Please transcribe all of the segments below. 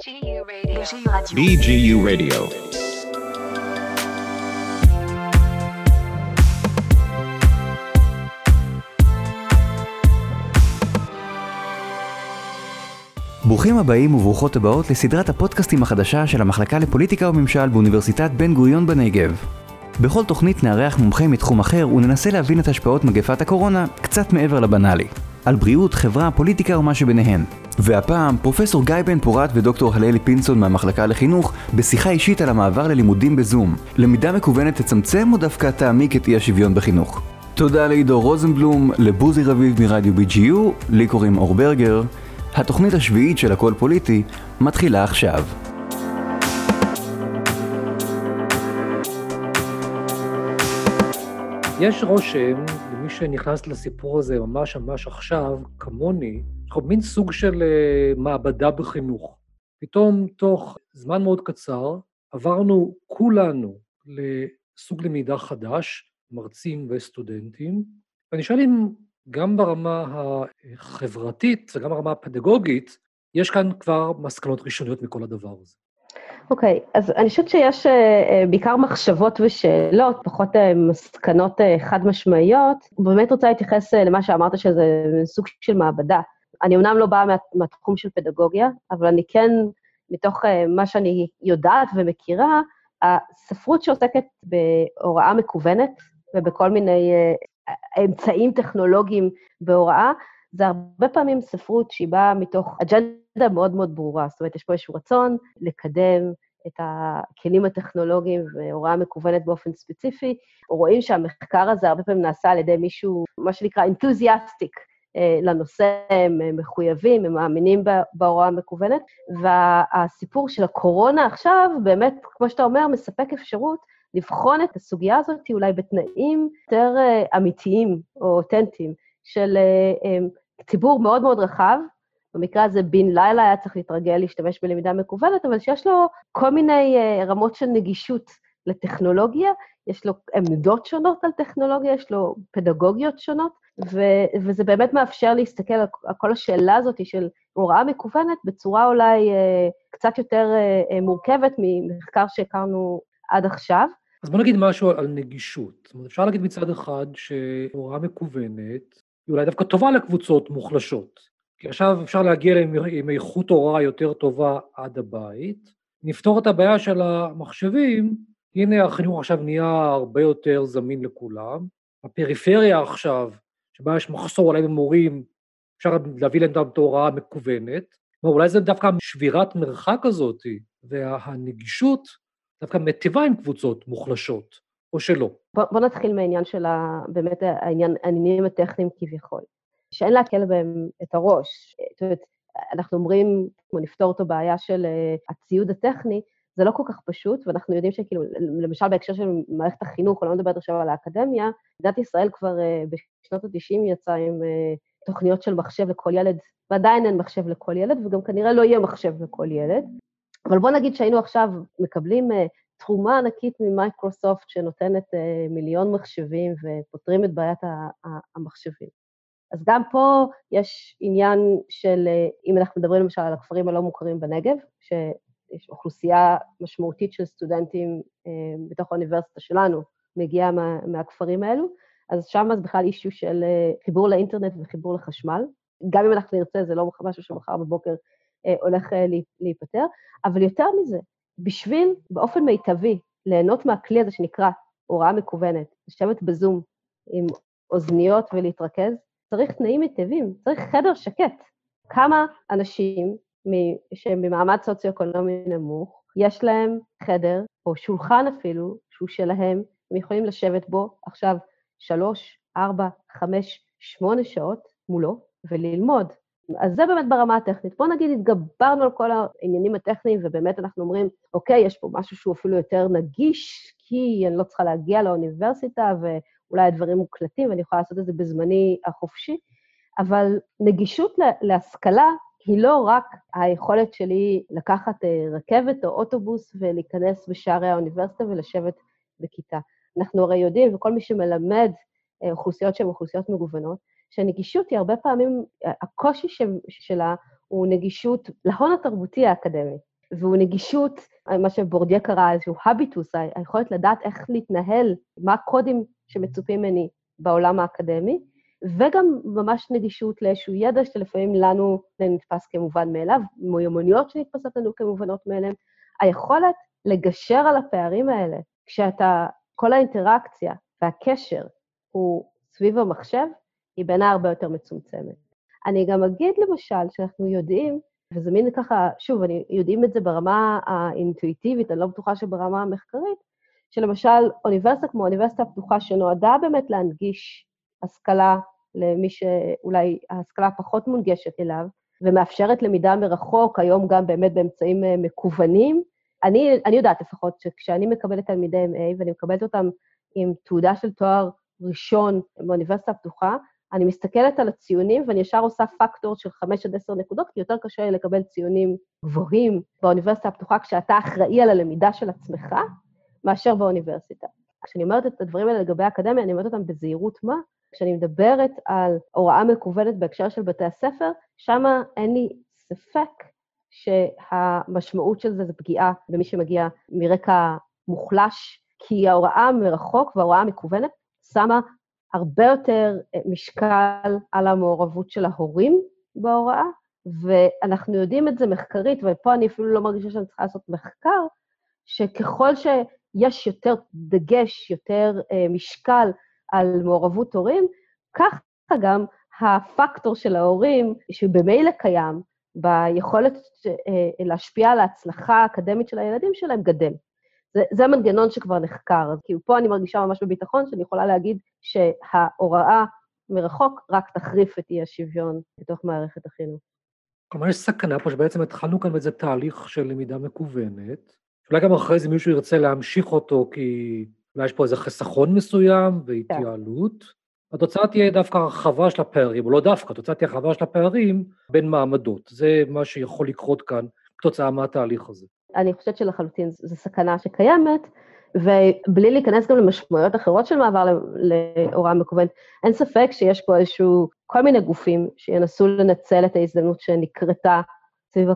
BGU Radio. BGU Radio. ברוכים הבאים וברוכות הבאות לסדרת הפודקאסטים החדשה של המחלקה לפוליטיקה וממשל באוניברסיטת בן גוריון בנגב. בכל תוכנית נארח מומחה מתחום אחר וננסה להבין את השפעות מגפת הקורונה קצת מעבר לבנאלי. על בריאות, חברה, פוליטיקה ומה שביניהן. והפעם, פרופסור גיא בן פורת ודוקטור הללי פינסון מהמחלקה לחינוך, בשיחה אישית על המעבר ללימודים בזום. למידה מקוונת תצמצם או דווקא תעמיק את אי השוויון בחינוך? תודה לעידו רוזנבלום, לבוזי רביב מרדיו BGU, לי קוראים אור ברגר. התוכנית השביעית של הכל פוליטי מתחילה עכשיו. יש רושם, שנכנס לסיפור הזה ממש ממש עכשיו, כמוני, מין סוג של uh, מעבדה בחינוך. פתאום, תוך זמן מאוד קצר, עברנו כולנו לסוג למידה חדש, מרצים וסטודנטים, ואני שואל אם גם ברמה החברתית וגם ברמה הפדגוגית, יש כאן כבר מסקנות ראשוניות מכל הדבר הזה. אוקיי, okay, אז אני חושבת שיש uh, בעיקר מחשבות ושאלות, פחות uh, מסקנות uh, חד-משמעיות. באמת רוצה להתייחס למה שאמרת, שזה סוג של מעבדה. אני אומנם לא באה מה, מהתחום של פדגוגיה, אבל אני כן, מתוך מה שאני יודעת ומכירה, הספרות שעוסקת בהוראה מקוונת ובכל מיני אמצעים טכנולוגיים בהוראה, זה הרבה פעמים ספרות שהיא באה מתוך אג'נדה מאוד מאוד ברורה. זאת אומרת, יש פה איזשהו רצון לקדם את הכלים הטכנולוגיים והוראה מקוונת באופן ספציפי, רואים שהמחקר הזה הרבה פעמים נעשה על ידי מישהו, מה שנקרא אינתוזיאסטיק אה, לנושא, הם מחויבים, הם מאמינים בהוראה המקוונת, והסיפור של הקורונה עכשיו, באמת, כמו שאתה אומר, מספק אפשרות לבחון את הסוגיה הזאת אולי בתנאים יותר אה, אמיתיים או אותנטיים של אה, ציבור מאוד מאוד רחב, במקרה הזה בן לילה היה צריך להתרגל להשתמש בלמידה מקוונת, אבל שיש לו כל מיני uh, רמות של נגישות לטכנולוגיה, יש לו עמדות שונות על טכנולוגיה, יש לו פדגוגיות שונות, ו- וזה באמת מאפשר להסתכל על, כל השאלה הזאת של הוראה מקוונת בצורה אולי uh, קצת יותר uh, מורכבת ממחקר שהכרנו עד עכשיו. אז בוא נגיד משהו על נגישות. זאת אומרת, אפשר להגיד מצד אחד שהוראה מקוונת היא אולי דווקא טובה לקבוצות מוחלשות. כי עכשיו אפשר להגיע להם עם איכות הוראה יותר טובה עד הבית. נפתור את הבעיה של המחשבים, הנה החינוך עכשיו נהיה הרבה יותר זמין לכולם. הפריפריה עכשיו, שבה יש מחסור אולי במורים, אפשר להביא להם את ההוראה המקוונת. אולי זה דווקא שבירת מרחק הזאת, והנגישות דווקא מטיבה עם קבוצות מוחלשות, או שלא. בוא, בוא נתחיל מהעניין של ה, באמת העניין, העניינים הטכניים כביכול. שאין להקל בהם את הראש. זאת אומרת, אנחנו אומרים, כמו נפתור את הבעיה של uh, הציוד הטכני, זה לא כל כך פשוט, ואנחנו יודעים שכאילו, למשל בהקשר של מערכת החינוך, אני לא מדברת עכשיו על האקדמיה, מדינת ישראל כבר uh, בשנות ה-90 יצאה עם uh, תוכניות של מחשב לכל ילד, ועדיין אין מחשב לכל ילד, וגם כנראה לא יהיה מחשב לכל ילד. אבל בוא נגיד שהיינו עכשיו מקבלים תרומה ענקית ממייקרוסופט שנותנת uh, מיליון מחשבים ופותרים את בעיית המחשבים. אז גם פה יש עניין של, אה, אם אנחנו מדברים למשל על הכפרים הלא מוכרים בנגב, שיש אוכלוסייה משמעותית של סטודנטים אה, בתוך האוניברסיטה שלנו, מגיעה מה, מהכפרים האלו, אז שם זה בכלל אישיו של אה, חיבור לאינטרנט וחיבור לחשמל. גם אם אנחנו נרצה, זה לא משהו שמחר בבוקר אה, הולך אה, להיפתר, אבל יותר מזה, בשביל באופן מיטבי ליהנות מהכלי הזה שנקרא הוראה מקוונת, לשבת בזום עם אוזניות ולהתרכז, צריך תנאים מיטביים, צריך חדר שקט. כמה אנשים שהם במעמד סוציו-אקונומי נמוך, יש להם חדר, או שולחן אפילו, שהוא שלהם, הם יכולים לשבת בו עכשיו שלוש, ארבע, חמש, שמונה שעות מולו וללמוד. אז זה באמת ברמה הטכנית. בואו נגיד, התגברנו על כל העניינים הטכניים, ובאמת אנחנו אומרים, אוקיי, יש פה משהו שהוא אפילו יותר נגיש, כי אני לא צריכה להגיע לאוניברסיטה, אולי הדברים מוקלטים, ואני יכולה לעשות את זה בזמני החופשי, אבל נגישות להשכלה היא לא רק היכולת שלי לקחת אה, רכבת או אוטובוס ולהיכנס בשערי האוניברסיטה ולשבת בכיתה. אנחנו הרי יודעים, וכל מי שמלמד אה, אוכלוסיות שהן אוכלוסיות מגוונות, שנגישות היא הרבה פעמים, הקושי שלה הוא נגישות להון התרבותי האקדמי. והוא נגישות, מה שבורדיה קרא איזשהו הביטוס, היכולת לדעת איך להתנהל, מה הקודים שמצופים ממני בעולם האקדמי, וגם ממש נגישות לאיזשהו ידע שלפעמים לנו נתפס כמובן מאליו, מיומנויות שנתפסות לנו כמובנות מאליהן. היכולת לגשר על הפערים האלה, כשאתה, כל האינטראקציה והקשר הוא סביב המחשב, היא בעיניי הרבה יותר מצומצמת. אני גם אגיד למשל שאנחנו יודעים, וזה מין ככה, שוב, אני, יודעים את זה ברמה האינטואיטיבית, אני לא בטוחה שברמה המחקרית, שלמשל אוניברסיטה כמו האוניברסיטה הפתוחה, שנועדה באמת להנגיש השכלה למי שאולי ההשכלה פחות מונגשת אליו, ומאפשרת למידה מרחוק, היום גם באמת באמצעים אה, מקוונים. אני, אני יודעת לפחות שכשאני מקבלת תלמידי MA, ואני מקבלת אותם עם תעודה של תואר ראשון באוניברסיטה הפתוחה, אני מסתכלת על הציונים ואני ישר עושה פקטור של 5 עד 10 נקודות, כי יותר קשה לקבל ציונים גבוהים באוניברסיטה הפתוחה כשאתה אחראי על הלמידה של עצמך, מאשר באוניברסיטה. כשאני אומרת את הדברים האלה לגבי האקדמיה, אני אומרת אותם בזהירות מה, כשאני מדברת על הוראה מקוונת בהקשר של בתי הספר, שם אין לי ספק שהמשמעות של זה זה פגיעה במי שמגיע מרקע מוחלש, כי ההוראה מרחוק וההוראה המקוונת שמה הרבה יותר אה, משקל על המעורבות של ההורים בהוראה, ואנחנו יודעים את זה מחקרית, ופה אני אפילו לא מרגישה שאני צריכה לעשות מחקר, שככל שיש יותר דגש, יותר אה, משקל על מעורבות הורים, כך גם הפקטור של ההורים, שבמילא קיים, ביכולת אה, להשפיע על ההצלחה האקדמית של הילדים שלהם, גדל. זה, זה מנגנון שכבר נחקר, אז כאילו פה אני מרגישה ממש בביטחון שאני יכולה להגיד שההוראה מרחוק רק תחריף את אי-השוויון בתוך מערכת החינוך. כלומר, יש סכנה פה שבעצם התחלנו כאן באיזה תהליך של למידה מקוונת, אולי גם אחרי זה מישהו ירצה להמשיך אותו כי אולי יש פה איזה חיסכון מסוים והתייעלות. כן. התוצאה תהיה דווקא הרחבה של הפערים, או לא דווקא, התוצאה תהיה הרחבה של הפערים בין מעמדות. זה מה שיכול לקרות כאן כתוצאה מהתהליך הזה. אני חושבת שלחלוטין זו סכנה שקיימת, ובלי להיכנס גם למשמעויות אחרות של מעבר להוראה מקוונת, אין ספק שיש פה איזשהו, כל מיני גופים שינסו לנצל את ההזדמנות שנקרתה סביב אה,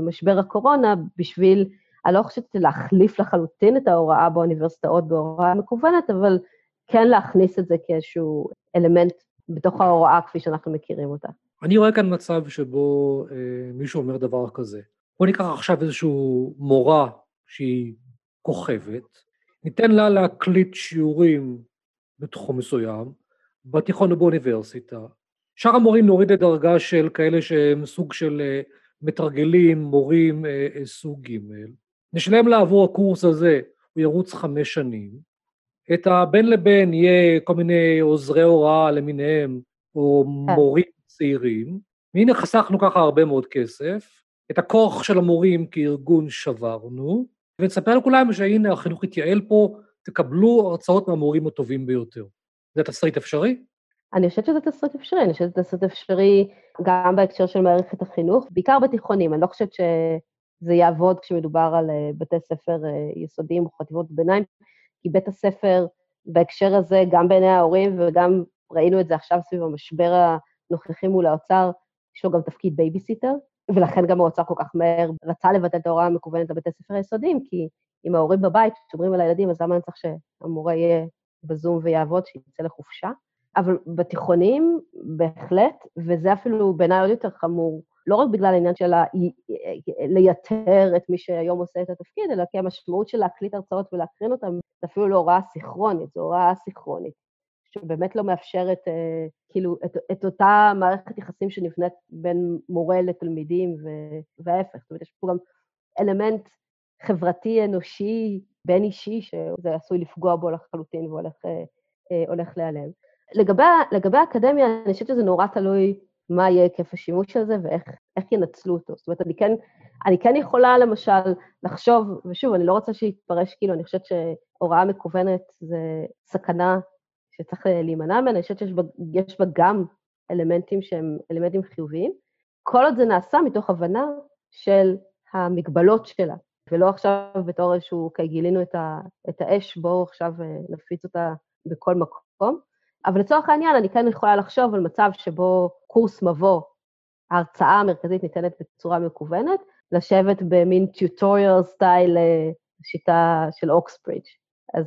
משבר הקורונה בשביל, אני לא חושבת להחליף לחלוטין את ההוראה באוניברסיטאות בהוראה מקוונת, אבל כן להכניס את זה כאיזשהו אלמנט בתוך ההוראה כפי שאנחנו מכירים אותה. אני רואה כאן מצב שבו אה, מישהו אומר דבר כזה. בוא ניקח עכשיו איזושהי מורה שהיא כוכבת, ניתן לה להקליט שיעורים בתחום מסוים, בתיכון או באוניברסיטה. שאר המורים נוריד לדרגה של כאלה שהם סוג של אה, מתרגלים, מורים אה, אה, סוג ג', נשלם לה עבור הקורס הזה, הוא ירוץ חמש שנים, את הבין לבין יהיה כל מיני עוזרי הוראה למיניהם, או כן. מורים צעירים, והנה חסכנו ככה הרבה מאוד כסף, את הכוח של המורים כארגון שברנו, ונספר לכולם שהנה החינוך התייעל פה, תקבלו הרצאות מהמורים הטובים ביותר. זה תסריט אפשרי? אני חושבת שזה תסריט אפשרי, אני חושבת שזה תסריט אפשרי גם בהקשר של מערכת החינוך, בעיקר בתיכונים, אני לא חושבת שזה יעבוד כשמדובר על אה, בתי ספר אה, יסודיים או חטיבות ביניים, כי בית הספר בהקשר הזה, גם בעיני ההורים וגם ראינו את זה עכשיו סביב המשבר הנוכחי מול האוצר, יש לו גם תפקיד בייביסיטר, ולכן גם האוצר כל כך מהר רצה לבטל את ההוראה המקוונת לבתי ספר היסודיים, כי אם ההורים בבית שומרים על הילדים, אז למה אני צריך שהמורה יהיה בזום ויעבוד, שיצא לחופשה? אבל בתיכונים, בהחלט, וזה אפילו בעיניי עוד יותר חמור, לא רק בגלל העניין של לייתר את מי שהיום עושה את התפקיד, אלא כי המשמעות של להקליט הרצאות ולהקרין אותן, זה אפילו לא הוראה סיכרונית, זו הוראה סיכרונית. שבאמת לא מאפשרת אה, כאילו את, את אותה מערכת יחסים שנבנית בין מורה לתלמידים וההפך. זאת אומרת, יש פה גם אלמנט חברתי, אנושי, בין אישי, שזה עשוי לפגוע בו לחלוטין והולך אה, אה, להיעלם. לגבי, לגבי האקדמיה, אני חושבת שזה נורא תלוי מה יהיה היקף השימוש של זה ואיך ינצלו אותו. זאת אומרת, אני כן, אני כן יכולה למשל לחשוב, ושוב, אני לא רוצה שיתפרש כאילו, אני חושבת שהוראה מקוונת זה סכנה שצריך להימנע ממנה, אני חושבת שיש בה, בה גם אלמנטים שהם אלמנטים חיוביים, כל עוד זה נעשה מתוך הבנה של המגבלות שלה, ולא עכשיו בתור איזשהו, אוקיי, גילינו את, ה, את האש, בואו עכשיו אה, נפיץ אותה בכל מקום. אבל לצורך העניין, אני כן יכולה לחשוב על מצב שבו קורס מבוא, ההרצאה המרכזית ניתנת בצורה מקוונת, לשבת במין טיוטוריאל סטייל שיטה של אוקסברידג'. אז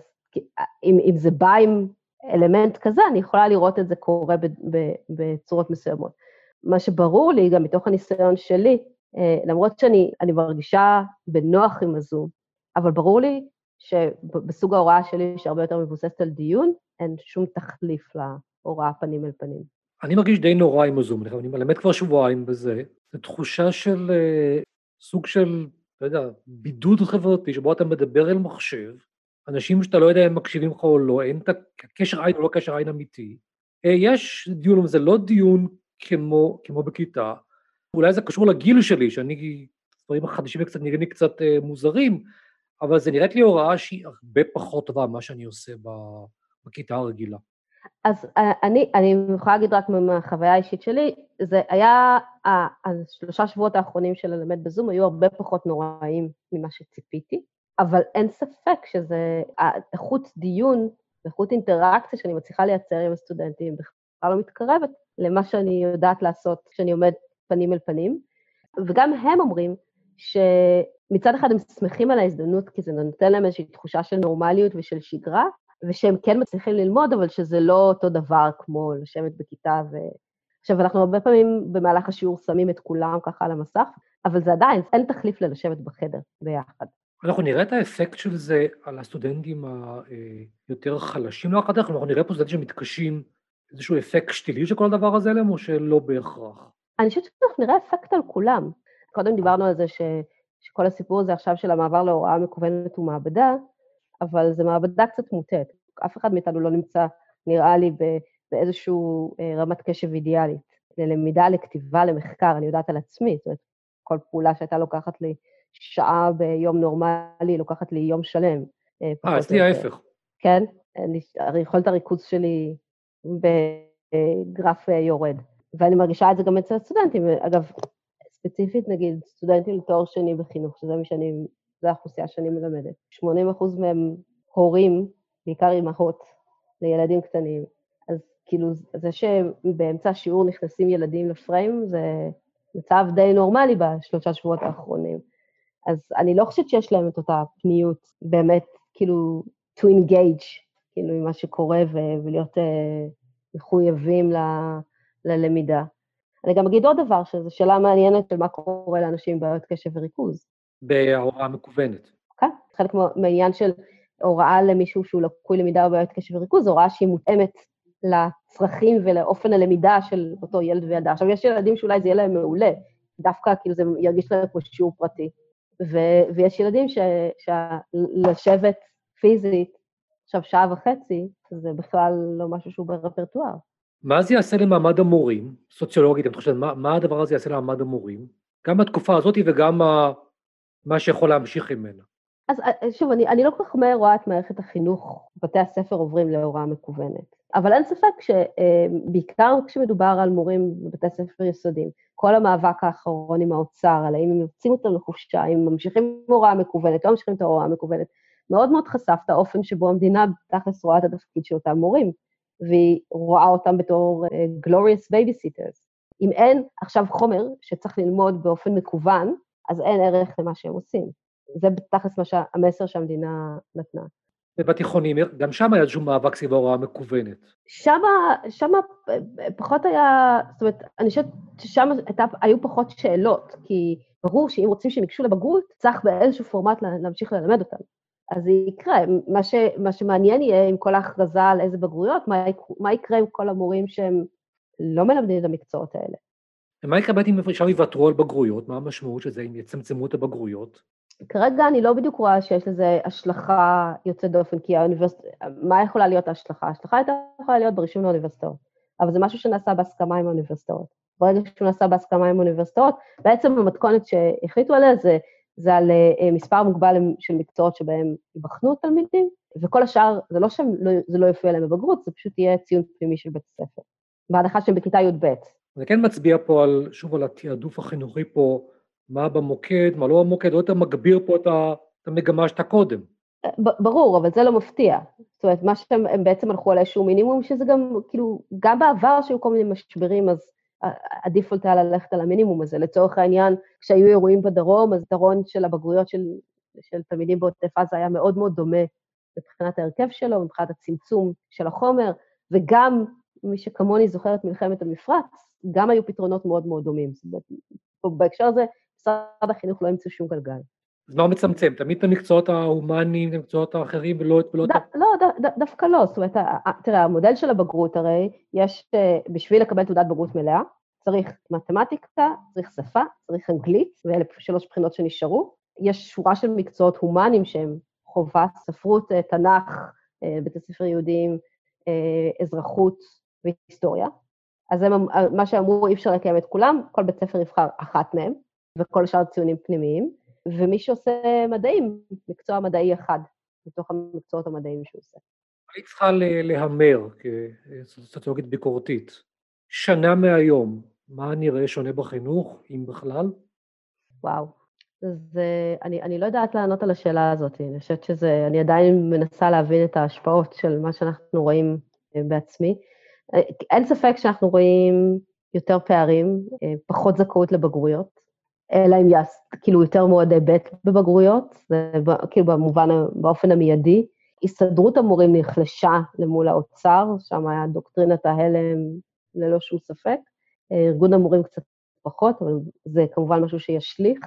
אם, אם זה בא עם אלמנט כזה, אני יכולה לראות את זה קורה בצורות מסוימות. מה שברור לי, גם מתוך הניסיון שלי, אה, למרות שאני מרגישה בנוח עם הזום, אבל ברור לי שבסוג ההוראה שלי, שהרבה יותר מבוססת על דיון, אין שום תחליף להוראה פנים אל פנים. אני מרגיש די נורא עם הזום, אני מלמד כבר שבועיים בזה. זו תחושה של uh, סוג של, לא יודע, בידוד חברתי, שבו אתה מדבר אל מחשב, אנשים שאתה לא יודע אם מקשיבים לך או לא, אין את הקשר עין או לא קשר עין אמיתי. Uh, יש דיון, אבל זה לא דיון כמו, כמו בכיתה. אולי זה קשור לגיל שלי, שאני, דברים החדשים קצת נראים לי קצת uh, מוזרים, אבל זה נראית לי הוראה שהיא הרבה פחות טובה ממה שאני עושה בכיתה הרגילה. אז אה, אני, אני יכולה להגיד רק מהחוויה האישית שלי, זה היה, השלושה שבועות האחרונים של ללמד בזום היו הרבה פחות נוראים ממה שציפיתי, אבל אין ספק שזה, איכות דיון, איכות אינטראקציה שאני מצליחה לייצר עם הסטודנטים בכלל לא מתקרבת למה שאני יודעת לעשות כשאני עומד פנים אל פנים, וגם הם אומרים שמצד אחד הם שמחים על ההזדמנות, כי זה נותן להם איזושהי תחושה של נורמליות ושל שגרה, ושהם כן מצליחים ללמוד, אבל שזה לא אותו דבר כמו לשבת בכיתה ו... עכשיו, אנחנו הרבה פעמים במהלך השיעור שמים את כולם ככה על המסך, אבל זה עדיין, אין תחליף ללשבת בחדר ביחד. אנחנו נראה את האפקט של זה על הסטודנטים היותר חלשים לאחר אנחנו נראה פה סטודנטים שמתקשים, איזשהו אפקט שתילי של כל הדבר הזה עליהם, או שלא בהכרח? אני חושבת שאנחנו נראה אפקט על כולם. קודם דיברנו על זה ש, שכל הסיפור הזה עכשיו של המעבר להוראה מקוונת הוא מעבדה, אבל זו מעבדה קצת מוטעת. אף אחד מאיתנו לא נמצא, נראה לי, באיזושהי אה, רמת קשב אידיאלית. ללמידה, לכתיבה, למחקר, אני יודעת על עצמי, זאת אומרת, כל פעולה שהייתה לוקחת לי שעה ביום נורמלי, לוקחת לי יום שלם. אה, אה אצלי ההפך. כן? אני יכולת הריכוז שלי בגרף אה, יורד. ואני מרגישה את זה גם אצל הסטודנטים. אגב, ספציפית, נגיד, סטודנטים לתואר שני בחינוך, שזה מי שאני, זו האוכלוסייה שאני מלמדת. 80 אחוז מהם הורים, בעיקר אימהות, לילדים קטנים. אז כאילו, זה שבאמצע השיעור נכנסים ילדים לפריים, זה מצב די נורמלי בשלושה שבועות האחרונים. אז אני לא חושבת שיש להם את אותה פניות באמת, כאילו, to engage, כאילו, עם מה שקורה ו- ולהיות uh, מחויבים ל- ללמידה. אני גם אגיד עוד דבר, שזו שאלה מעניינת של מה קורה לאנשים עם בעיות קשב וריכוז. בהוראה מקוונת. כן, חלק מהעניין של הוראה למישהו שהוא לקוי למידה או בעיות קשב וריכוז, הוראה שהיא מותאמת לצרכים ולאופן הלמידה של אותו ילד וילדה. עכשיו, יש ילדים שאולי זה יהיה להם מעולה, דווקא כאילו זה ירגיש להם כמו שיעור פרטי. ו- ויש ילדים שלשבת פיזית עכשיו שעה וחצי, זה בכלל לא משהו שהוא ברפרטואר. מה זה יעשה למעמד המורים, סוציולוגית, את חושבת, מה, מה הדבר הזה יעשה למעמד המורים? גם בתקופה הזאת וגם מה שיכול להמשיך ממנה. אז אה, שוב, אני, אני לא כל כך מהר רואה את מערכת החינוך, בתי הספר עוברים להוראה מקוונת. אבל אין ספק שבעיקר אה, כשמדובר על מורים בבתי ספר יסודיים, כל המאבק האחרון עם האוצר, על האם הם יוצאים אותם לחופשה, אם ממשיכים עם הוראה מקוונת, לא ממשיכים את ההוראה המקוונת, מאוד מאוד חשף את האופן שבו המדינה תכלס רואה את התפקיד של אותם מורים, והיא רואה אותם בתור uh, glorious babysitters. אם אין עכשיו חומר שצריך ללמוד באופן מקוון, אז אין ערך למה שהם עושים. זה תכלס המסר שהמדינה נתנה. ובתיכונים, גם שם היה איזשהו מאבק סביב ההוראה המקוונת. שם, שם פחות היה, זאת אומרת, אני חושבת ששם הייתה, היו פחות שאלות, כי ברור שאם רוצים שהם ייגשו לבגרות, צריך באיזשהו פורמט להמשיך ללמד אותם. אז זה יקרה. מה, ש, מה שמעניין יהיה עם כל ההכרזה על איזה בגרויות, מה, מה יקרה עם כל המורים שהם לא מלמדים את המקצועות האלה. ומה יקרה אם עכשיו יוותרו על בגרויות? מה המשמעות של זה, אם יצמצמו את הבגרויות? כרגע אני לא בדיוק רואה שיש לזה השלכה יוצאת דופן, כי האוניברסיטה, מה יכולה להיות ההשלכה? ההשלכה הייתה יכולה להיות ברישום לאוניברסיטאות, אבל זה משהו שנעשה בהסכמה עם האוניברסיטאות. ברגע שהוא נעשה בהסכמה עם האוניברסיטאות, בעצם המתכונת שהחליטו עליה זה, זה על uh, מספר מוגבל של מקצועות שבהם ייבחנו תלמידים, וכל השאר, זה לא שזה לא, לא יופיע להם בבגרות, זה פשוט יהיה ציון פנימי של בית הספר, בהנחה שהם בכיתה י"ב. זה כן מצביע פה על, שוב, על התעדוף החינוכי פה, מה במוקד, מה לא במוקד, עוד יותר מגביר פה את המגמה שאתה קודם. ברור, אבל זה לא מפתיע. זאת אומרת, מה שהם בעצם הלכו על איזשהו מינימום, שזה גם, כאילו, גם בעבר שהיו כל מיני משברים, אז הדיפולט היה ללכת על המינימום הזה. לצורך העניין, כשהיו אירועים בדרום, אז יתרון של הבגרויות של, של תלמידים בעוטף עזה היה מאוד מאוד דומה מבחינת ההרכב שלו, מבחינת הצמצום של החומר, וגם מי שכמוני זוכר את מלחמת המפרץ, גם היו פתרונות מאוד מאוד דומים. זאת אומרת, בהקשר הזה, משרד החינוך לא ימצא שום גלגל. אז מה הוא מצמצם? תמיד את המקצועות ההומניים, את המקצועות האחרים, ולא את... לא, ד, ד, דווקא לא. זאת אומרת, תראה, המודל של הבגרות הרי, יש, אה, בשביל לקבל תעודת בגרות מלאה, צריך מתמטיקה, צריך שפה, צריך אנגלית, ואלה שלוש בחינות שנשארו. יש שורה של מקצועות הומניים שהם חובה, ספרות, אה, תנ"ך, אה, בית הספר יהודיים, אזרחות והיסטוריה. אז הם, מה שאמרו, אי אפשר לקיים את כולם, כל בית ספר יבחר אחת מהם, וכל השאר ציונים פנימיים. ומי שעושה מדעים, מקצוע מדעי אחד, מתוך המקצועות המדעיים שהוא עושה. היית צריכה להמר כסוציולוגית ביקורתית. שנה מהיום, מה נראה שונה בחינוך, אם בכלל? וואו. אז אני, אני לא יודעת לענות על השאלה הזאת. אני חושבת שזה, אני עדיין מנסה להבין את ההשפעות של מה שאנחנו רואים אה, בעצמי. אה, אין ספק שאנחנו רואים יותר פערים, אה, פחות זכאות לבגרויות. אלא אם יעש, כאילו יותר מועדי ב' בבגרויות, זה כאילו במובן, באופן המיידי. הסתדרות המורים נחלשה למול האוצר, שם היה דוקטרינת ההלם ללא שום ספק. ארגון המורים קצת פחות, אבל זה כמובן משהו שישליך.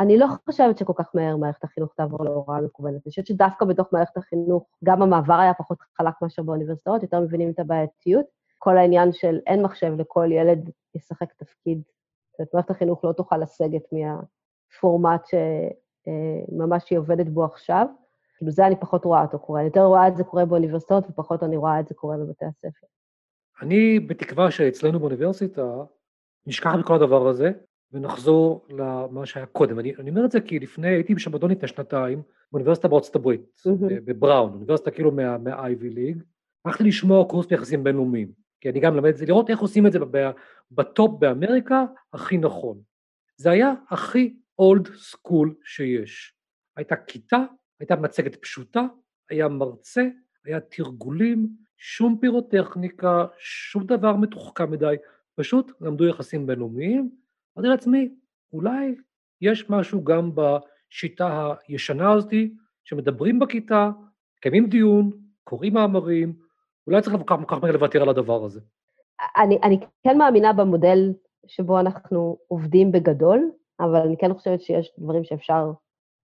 אני לא חושבת שכל כך מהר מערכת החינוך תעבור להוראה מקוונת. אני חושבת שדווקא בתוך מערכת החינוך, גם המעבר היה פחות חלק מאשר באוניברסיטאות, יותר מבינים את הבעייתיות. כל העניין של אין מחשב לכל ילד ישחק תפקיד זאת אומרת, מערכת החינוך לא תוכל לסגת מהפורמט שממש היא עובדת בו עכשיו. כאילו, זה אני פחות רואה אותו קורה. אני יותר רואה את זה קורה באוניברסיטאות, ופחות אני רואה את זה קורה בבתי הספר. אני בתקווה שאצלנו באוניברסיטה נשכח מכל הדבר הזה, ונחזור למה שהיה קודם. אני, אני אומר את זה כי לפני, הייתי בשבתון לפני שנתיים, באוניברסיטה בארצות הברית, mm-hmm. בבראון, אוניברסיטה כאילו מה Ivy League. הלכתי לשמוע קורס ביחסים בינלאומיים. כי אני גם מלמד את זה, לראות איך עושים את זה ב top באמריקה הכי נכון. זה היה הכי old school שיש. הייתה כיתה, הייתה מצגת פשוטה, היה מרצה, היה תרגולים, שום פירוטכניקה, שום דבר מתוחכם מדי, פשוט למדו יחסים בינלאומיים. אמרתי לעצמי, אולי יש משהו גם בשיטה הישנה הזאתי, שמדברים בכיתה, מקיימים דיון, קוראים מאמרים, אולי צריך כל כך מהר לוותר על הדבר הזה. אני, אני כן מאמינה במודל שבו אנחנו עובדים בגדול, אבל אני כן חושבת שיש דברים שאפשר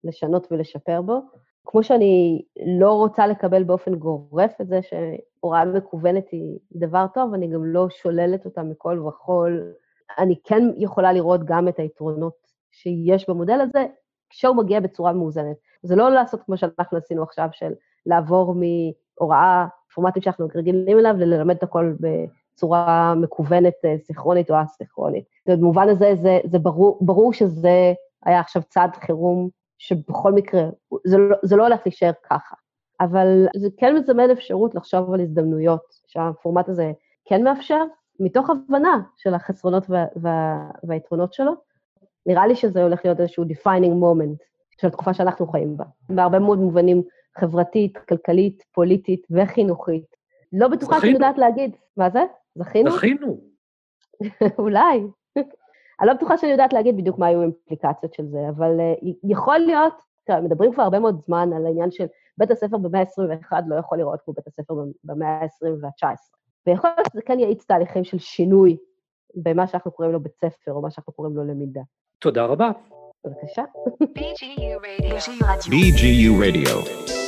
לשנות ולשפר בו. כמו שאני לא רוצה לקבל באופן גורף את זה שהוראה מקוונת היא דבר טוב, אני גם לא שוללת אותה מכל וכול. אני כן יכולה לראות גם את היתרונות שיש במודל הזה, כשהוא מגיע בצורה מאוזנת. זה לא לעשות כמו שאנחנו עשינו עכשיו, של לעבור מהוראה פורמטים שאנחנו רגילים אליו, ללמד את הכל בצורה מקוונת, אה, סיכרונית או אסינכרונית. במובן הזה, זה, זה ברור, ברור שזה היה עכשיו צעד חירום, שבכל מקרה, זה לא, זה לא הולך להישאר ככה. אבל זה כן מזמן אפשרות לחשוב על הזדמנויות שהפורמט הזה כן מאפשר, מתוך הבנה של החסרונות וה, וה, והיתרונות שלו. נראה לי שזה הולך להיות איזשהו defining moment של התקופה שאנחנו חיים בה. בהרבה מאוד מובנים חברתית, כלכלית, פוליטית וחינוכית. לא בטוחה שאני יודעת להגיד. מה זה? זכינו? זכינו. אולי. אני לא בטוחה שאני יודעת להגיד בדיוק מה היו האימפליקציות של זה, אבל uh, יכול להיות, תראה, מדברים כבר הרבה מאוד זמן על העניין של בית הספר במאה ה-21 לא יכול לראות כמו בית הספר במאה ה-20 וה-19. ויכול להיות שזה כן יאיץ תהליכים של שינוי במה שאנחנו קוראים לו בית ספר, או מה שאנחנו קוראים לו למידה. תודה רבה. בבקשה. BGU Radio. BGU Radio.